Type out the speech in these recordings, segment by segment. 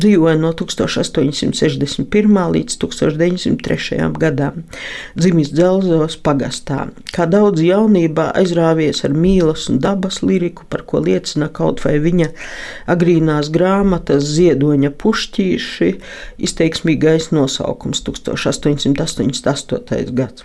dzīvoja no 1861. līdz 1903. gadam. Dzimis Dzelzos pagastā. Kā daudz jaunībā aizrāvies ar mīlas un dabas liriku, par ko liecina kaut vai viņa agrīnās grāmatas ziedoņa pušķīši, izteiksmīgais nosaukums 1888. gads.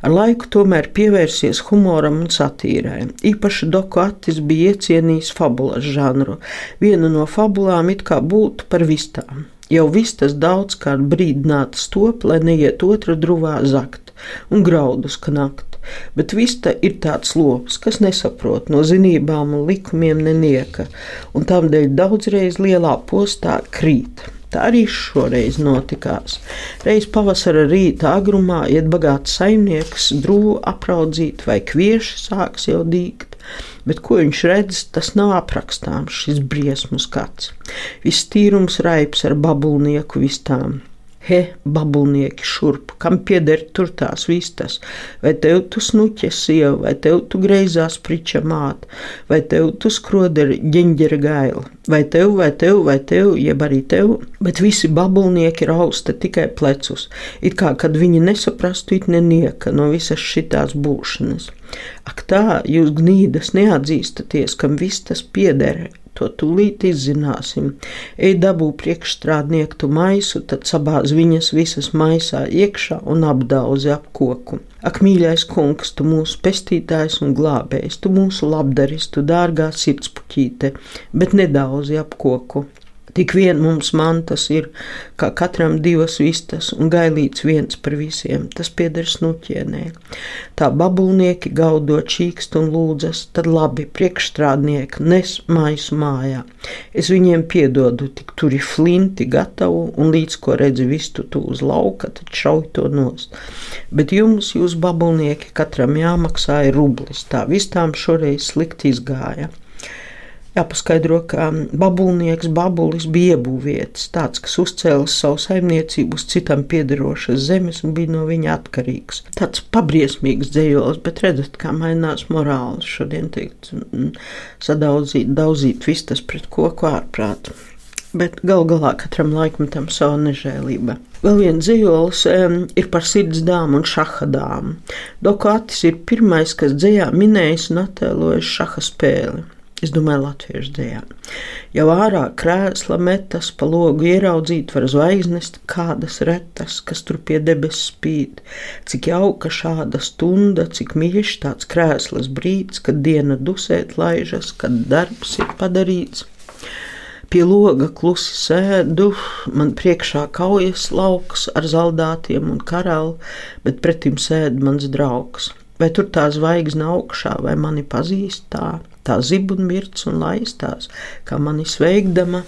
Ar laiku tomēr pievērsies humoram un satīrai. Īpaši Doku Atis bija iecienījis fabulas žanru. Viena no fabulām it kā būtu par vistām. Jau vistas daudzkārt brīdinātas top, lai neiet otra druvā zakt un graudus knakt, bet vista ir tāds lops, kas nesaprot no zinībām un likumiem nenieka, un tādēļ daudzreiz lielā postā krīt. Tā arī šoreiz notikās. Reiz pavasara rīta agrumā iet bagāts saimnieks, drūmu apraudzīt, vai kvieši sāks jau dīgt bet ko viņš redz, tas nav aprakstāms, šis briesmu skats. Viss tīrums raips ar babulnieku vistām. He, babulnieki šurp, kam pieder tur tās vistas, vai tev tu snuķa sieva, vai tev tu greizā spriča māt, vai tev tu skroderi ģeņģera gaila, vai tev, vai tev, vai tev, jeb arī tev, bet visi babulnieki rausta tikai plecus, it kā kad viņi nesaprastu it nenieka no visas šitās būšanas. Ak tā, jūs gnīdas neatzīstaties, kam viss tas pieder, To tūlīt izzināsim. Ej dabū priekšstrādnieku tu maisu, tad sabāz viņas visas maisā iekšā un apdauzi ap koku. Ak, mīļais kungs, tu mūsu pestītājs un glābējs, tu mūsu labdaris, tu dārgā sirdspuķīte, bet nedauzi ap koku. Tik vien mums mantas ir, kā katram divas vistas, un gailīts viens par visiem, tas pieder snuķienē. Tā babulnieki gaudot čīkst un lūdzas, tad labi, priekšstrādnieki nes maisu mājā. Es viņiem piedodu, tik tur ir flinti gatavu, un līdz ko redzi vistu tu uz lauka, tad šauj to nost. Bet jums, jūs babulnieki, katram jāmaksāja rublis, tā vistām šoreiz slikti izgāja. Jāpaskaidro, ka babulnieks Babulis bija iebūvietis, tāds, kas uzcēlis savu saimniecību uz citam piederošas zemes un bija no viņa atkarīgs. Tāds pabriesmīgs dzējols, bet redzat, kā mainās morāls šodien teikt, sadaudzīt, daudzīt vistas pret koku ārprātu. Bet gal galā katram laikmetam savu nežēlību. Vēl viens dzīslis um, ir par sirds dāmu un šaha dāmu. Dokātis ir pirmais, kas dzējā minējis un attēlojis šaha spēli. Es domāju, latviešu dēļ. Jau ārā krēsla metas, pa logu ieraudzīt var zvaigznes, kādas retas, kas tur pie debesis spīd. Cik jauka šāda stunda, cik mīļš tāds krēslas brīdis, kad diena dusēt laižas, kad darbs ir padarīts. Pie loga klusi sēdu, man priekšā kaujas lauks ar zaldātiem un karalu, bet pretim sēd mans draugs. Vai tur tā zvaigzne augšā, vai mani pazīst tā? tā zibunmirts un laistās, kā mani sveikdama.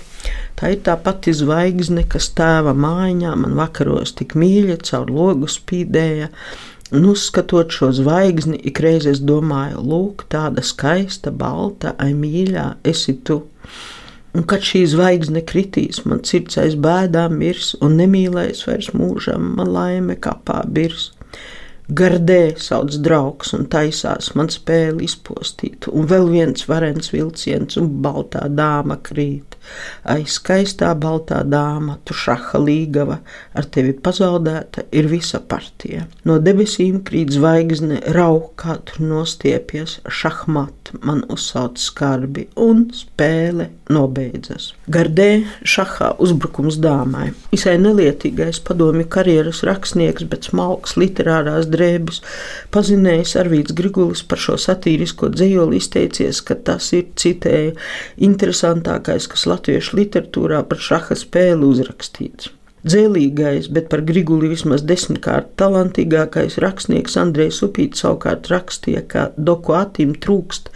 Tā ir tā pati zvaigzne, kas tēva mājā man vakaros tik mīļa caur logu spīdēja. Un uzskatot šo zvaigzni, ikreiz es domāju, lūk, tāda skaista, balta, ai mīļā, esi tu. Un kad šī zvaigzne kritīs, man sirds aiz bēdām mirs, un nemīlēs vairs mūžam, man laime kapā birs. Gardē sauc draugs un taisās man spēli izpostīt, un vēl viens varens vilciens un baltā dāma krīt. Ai, skaistā baltā dāma, tu šaha līgava, ar tevi pazaudēta ir visa partija. No debesīm krīt zvaigzne, rauh, kā tur nostiepies, šahmat man uzsauc skarbi, un spēle nobeidzas. Gardē šahā uzbrukums dāmai. Visai nelietīgais padomju karjeras rakstnieks, bet smalks literārās drēbes, pazinējis Arvīts Grigulis par šo satīrisko dzējoli izteicies, ka tas ir, citēju, interesantākais, kas latviešu literatūrā par šaha spēli uzrakstīts. Dzēlīgais, bet par Griguli vismaz desmitkārt talantīgākais rakstnieks Andrejs Upīts savukārt rakstīja, ka doku atīm trūkst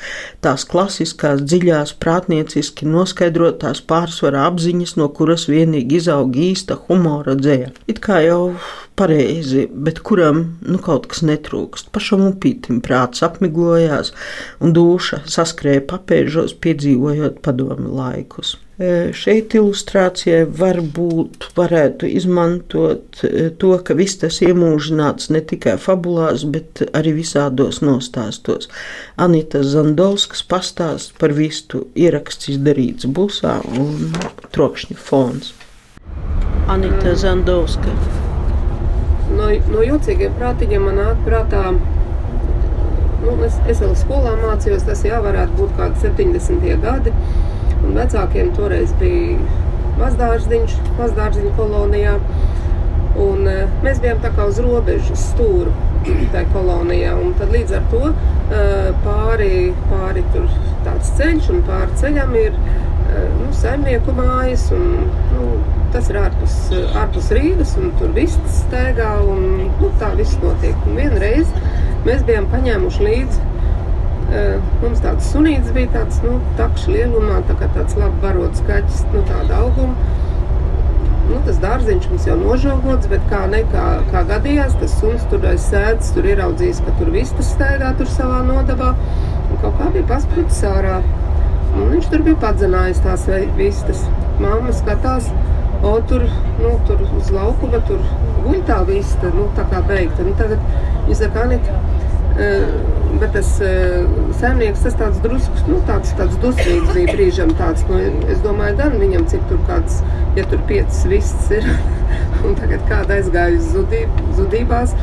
tās klasiskās, dziļās, prātnieciski noskaidrotās pārsvarā apziņas, no kuras vienīgi izaug īsta humora dzēja. It kā jau pareizi, bet kuram nu, kaut kas netrūkst. Pašam upītim prāts apmiglojās un duša saskrēja papēžos, piedzīvojot padomi laikus. E, šeit ilustrācijai varbūt varētu izmantot e, to, ka viss tas iemūžināts ne tikai fabulās, bet arī visādos nostāstos. Anita Zandovskas pastāst par vistu ieraksts izdarīts busā un trokšņa fons. Anita Zandovska no, no jocīgiem prātiņiem man nāk prātā. Nu, es, es vēl skolā mācījos, tas jau varētu būt kaut kādi 70. gadi. Un vecākiem toreiz bija mazdārziņš, mazdārziņu kolonijā. Un, uh, mēs bijām tā kā uz robežas stūra tajā kolonijā. Tad līdz ar to uh, pāri, pāri tur tāds ceļš, un pāri ceļam ir uh, nu, saimnieku mājas. Un, nu, tas ir ārpus, ārpus Rīgas, un tur viss staigā, un nu, tā viss notiek. Un vienreiz mēs bijām paņēmuši līdzi. Mums tāds sunīts bija tāds, nu, takšs lielumā, tā kā tāds labi barots kaķis, nu, tāda auguma. Nu, tas dārziņš mums jau nožogots, bet kā, ne, kā, gadījās, tas suns tur aiz sēdes, tur ieraudzījis, ka tur viss tas staigā tur savā nodabā, un kaut kā bija pasprucis ārā. Un viņš tur bija padzinājis tās vistas. Māma skatās, O, tur, nu, tur uz laukuma tur guļ tā vista, nu, tā kā beigta. Nu, tagad jūs sakat, Anita, uh, bet tas uh, saimnieks, tas tāds drusks, nu, tāds, tāds dusmīgs bija brīžam tāds, nu, es domāju, gan viņam, cik tur kāds, ja tur piecas vists ir, un tagad kāda aizgāja uz zudīb, zudībās.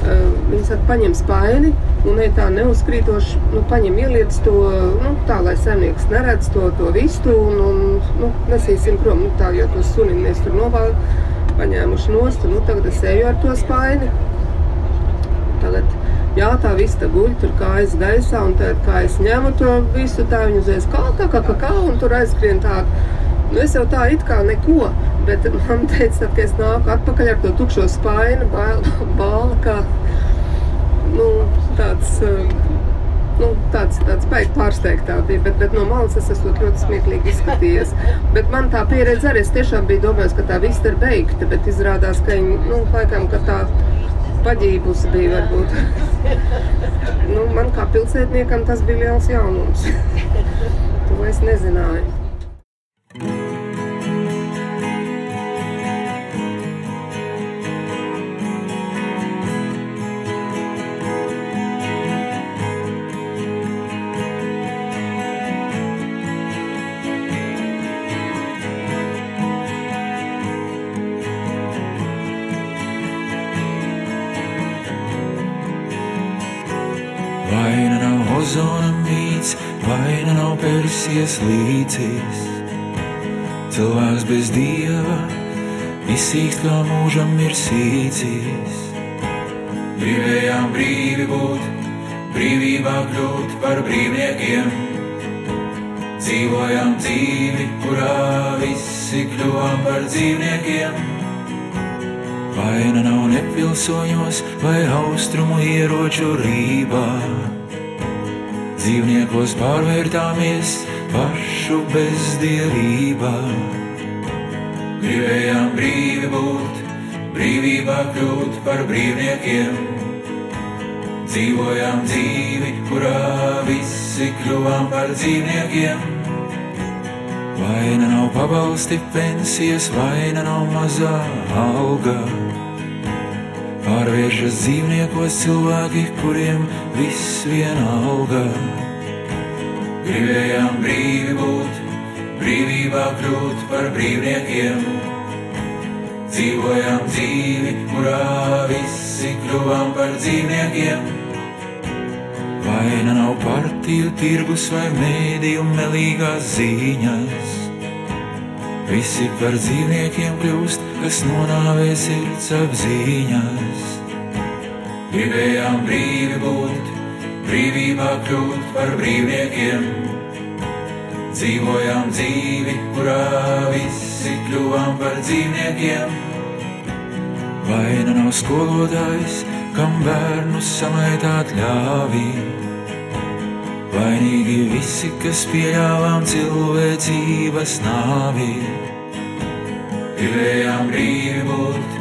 Uh, viņi saka, paņem spaini, un ne tā neuzkrītoši, nu, paņem ieliec to, nu, tā, lai saimnieks neredz to, to vistu, un, un nu, nesīsim prom, nu, tā, jo to suni mēs tur noval, paņēmuši nost, un, nu, tagad es eju ar to spaini. Tagad, jā, tā vista guļ, tur kājas gaisā, un tad, kā es ņemu to visu, tā viņu uzreiz kā, kā, kā, kā, kā, un tur aizskrien tā, Nu, es jau tā it kā neko, bet man teica, tad, kad es nāku atpakaļ ar to tukšo spaini, bāla, kā nu, tāds. Nu, tāds tāds beigas pārsteigtā bija, bet, bet no malas es esmu ļoti smieklīgi izskatījies. Bet man tā pieredze arī es tiešām biju domājis, ka tā viss ir beigta, bet izrādās, ka viņi, nu, laikam, ka tā paģībusi bija varbūt. nu, man kā pilsētniekam tas bija liels jaunums. to es nezināju. Vaina nav persies līdzīs. Cilvēks bez dieva izsīkst kā mūžam ir sīcīs. Gribējām brīvi būt, brīvībā kļūt par brīvniekiem. Dzīvojām dzīvi, kurā visi kļuvām par dzīvniekiem. Vaina nav ne pilsoņos vai austrumu ieroču rībā dzīvniekos pārvērtāmies pašu bezdievībā. Gribējām brīvi būt, brīvībā kļūt par brīvniekiem. Dzīvojām dzīvi, kurā visi kļuvām par dzīvniekiem. Vaina nav pabalsti, pensijas, vaina nav mazā alga. Pārvēršas dzīvniekos cilvēki, kuriem viss vienalga. Gribējām brīvi būt, brīvībā kļūt par brīvniekiem. Dzīvojām dzīvi, kurā visi kļuvām par dzīvniekiem. Vaina nav partiju, tirgus vai mēdīju melīgās ziņas. Visi par dzīvniekiem kļūst, kas nonāvē sirds apziņās. Gribējām brīvi būt, brīvībā kļūt par brīvniekiem. Dzīvojām dzīvi, kurā visi kļuvām par dzīvniekiem. Vaina nav skolotājs, kam bērnus samaitāt ļāvī. Vainīgi visi, kas pieļāvām cilvēcības nāvī. Gribējām brīvi būt,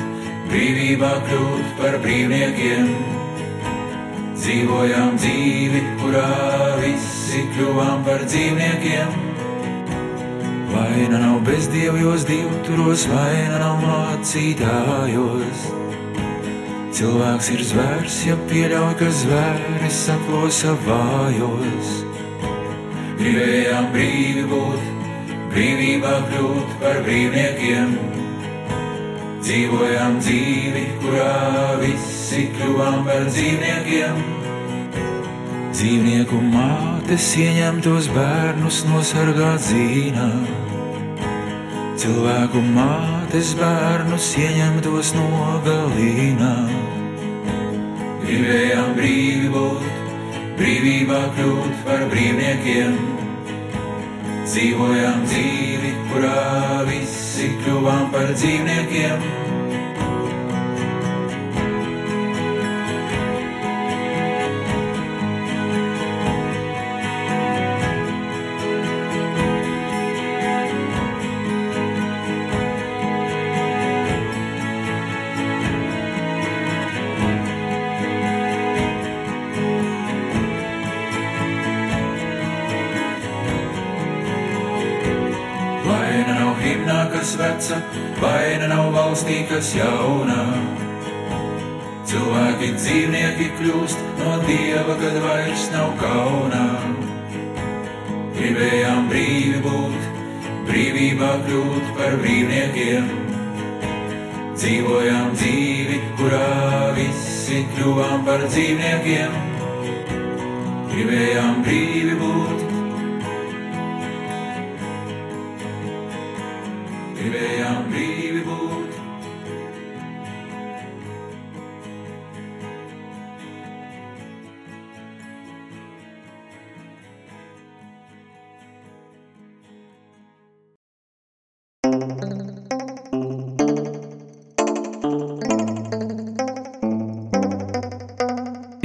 brīvībā kļūt par brīvniekiem. Dzīvojām dzīvi, kurā visi kļuvām par dzīvniekiem. Vaina nav bezdievjos, divturos, vaina nav mācītājos. Cilvēks ir zvērs, ja pieļauj, ka zvēris aplosa vājos. Gribējām brīvi būt, brīvībā kļūt par brīvniekiem. Dzīvojām dzīvi, kurā visi kļuvām par dzīvniekiem. Dzīvnieku mātes ieņem tos bērnus nosargāt zīnā. Cilvēku mātes bērnus ieņem tos nogalīnā. Gribējām brīvi būt, brīvībā kļūt par brīvniekiem. Dzīvojām dzīvi, kurā visi kļuvām par dzīvniekiem. Veca, vaina nav valstī, kas jaunā. Cilvēki dzīvnieki kļūst no dieva, kad vairs nav kaunā. Gribējām brīvi būt, brīvībā kļūt par brīvniekiem. Dzīvojām dzīvi, kurā visi kļuvām par dzīvniekiem. Gribējām brīvi būt, gribējām brīvi būt.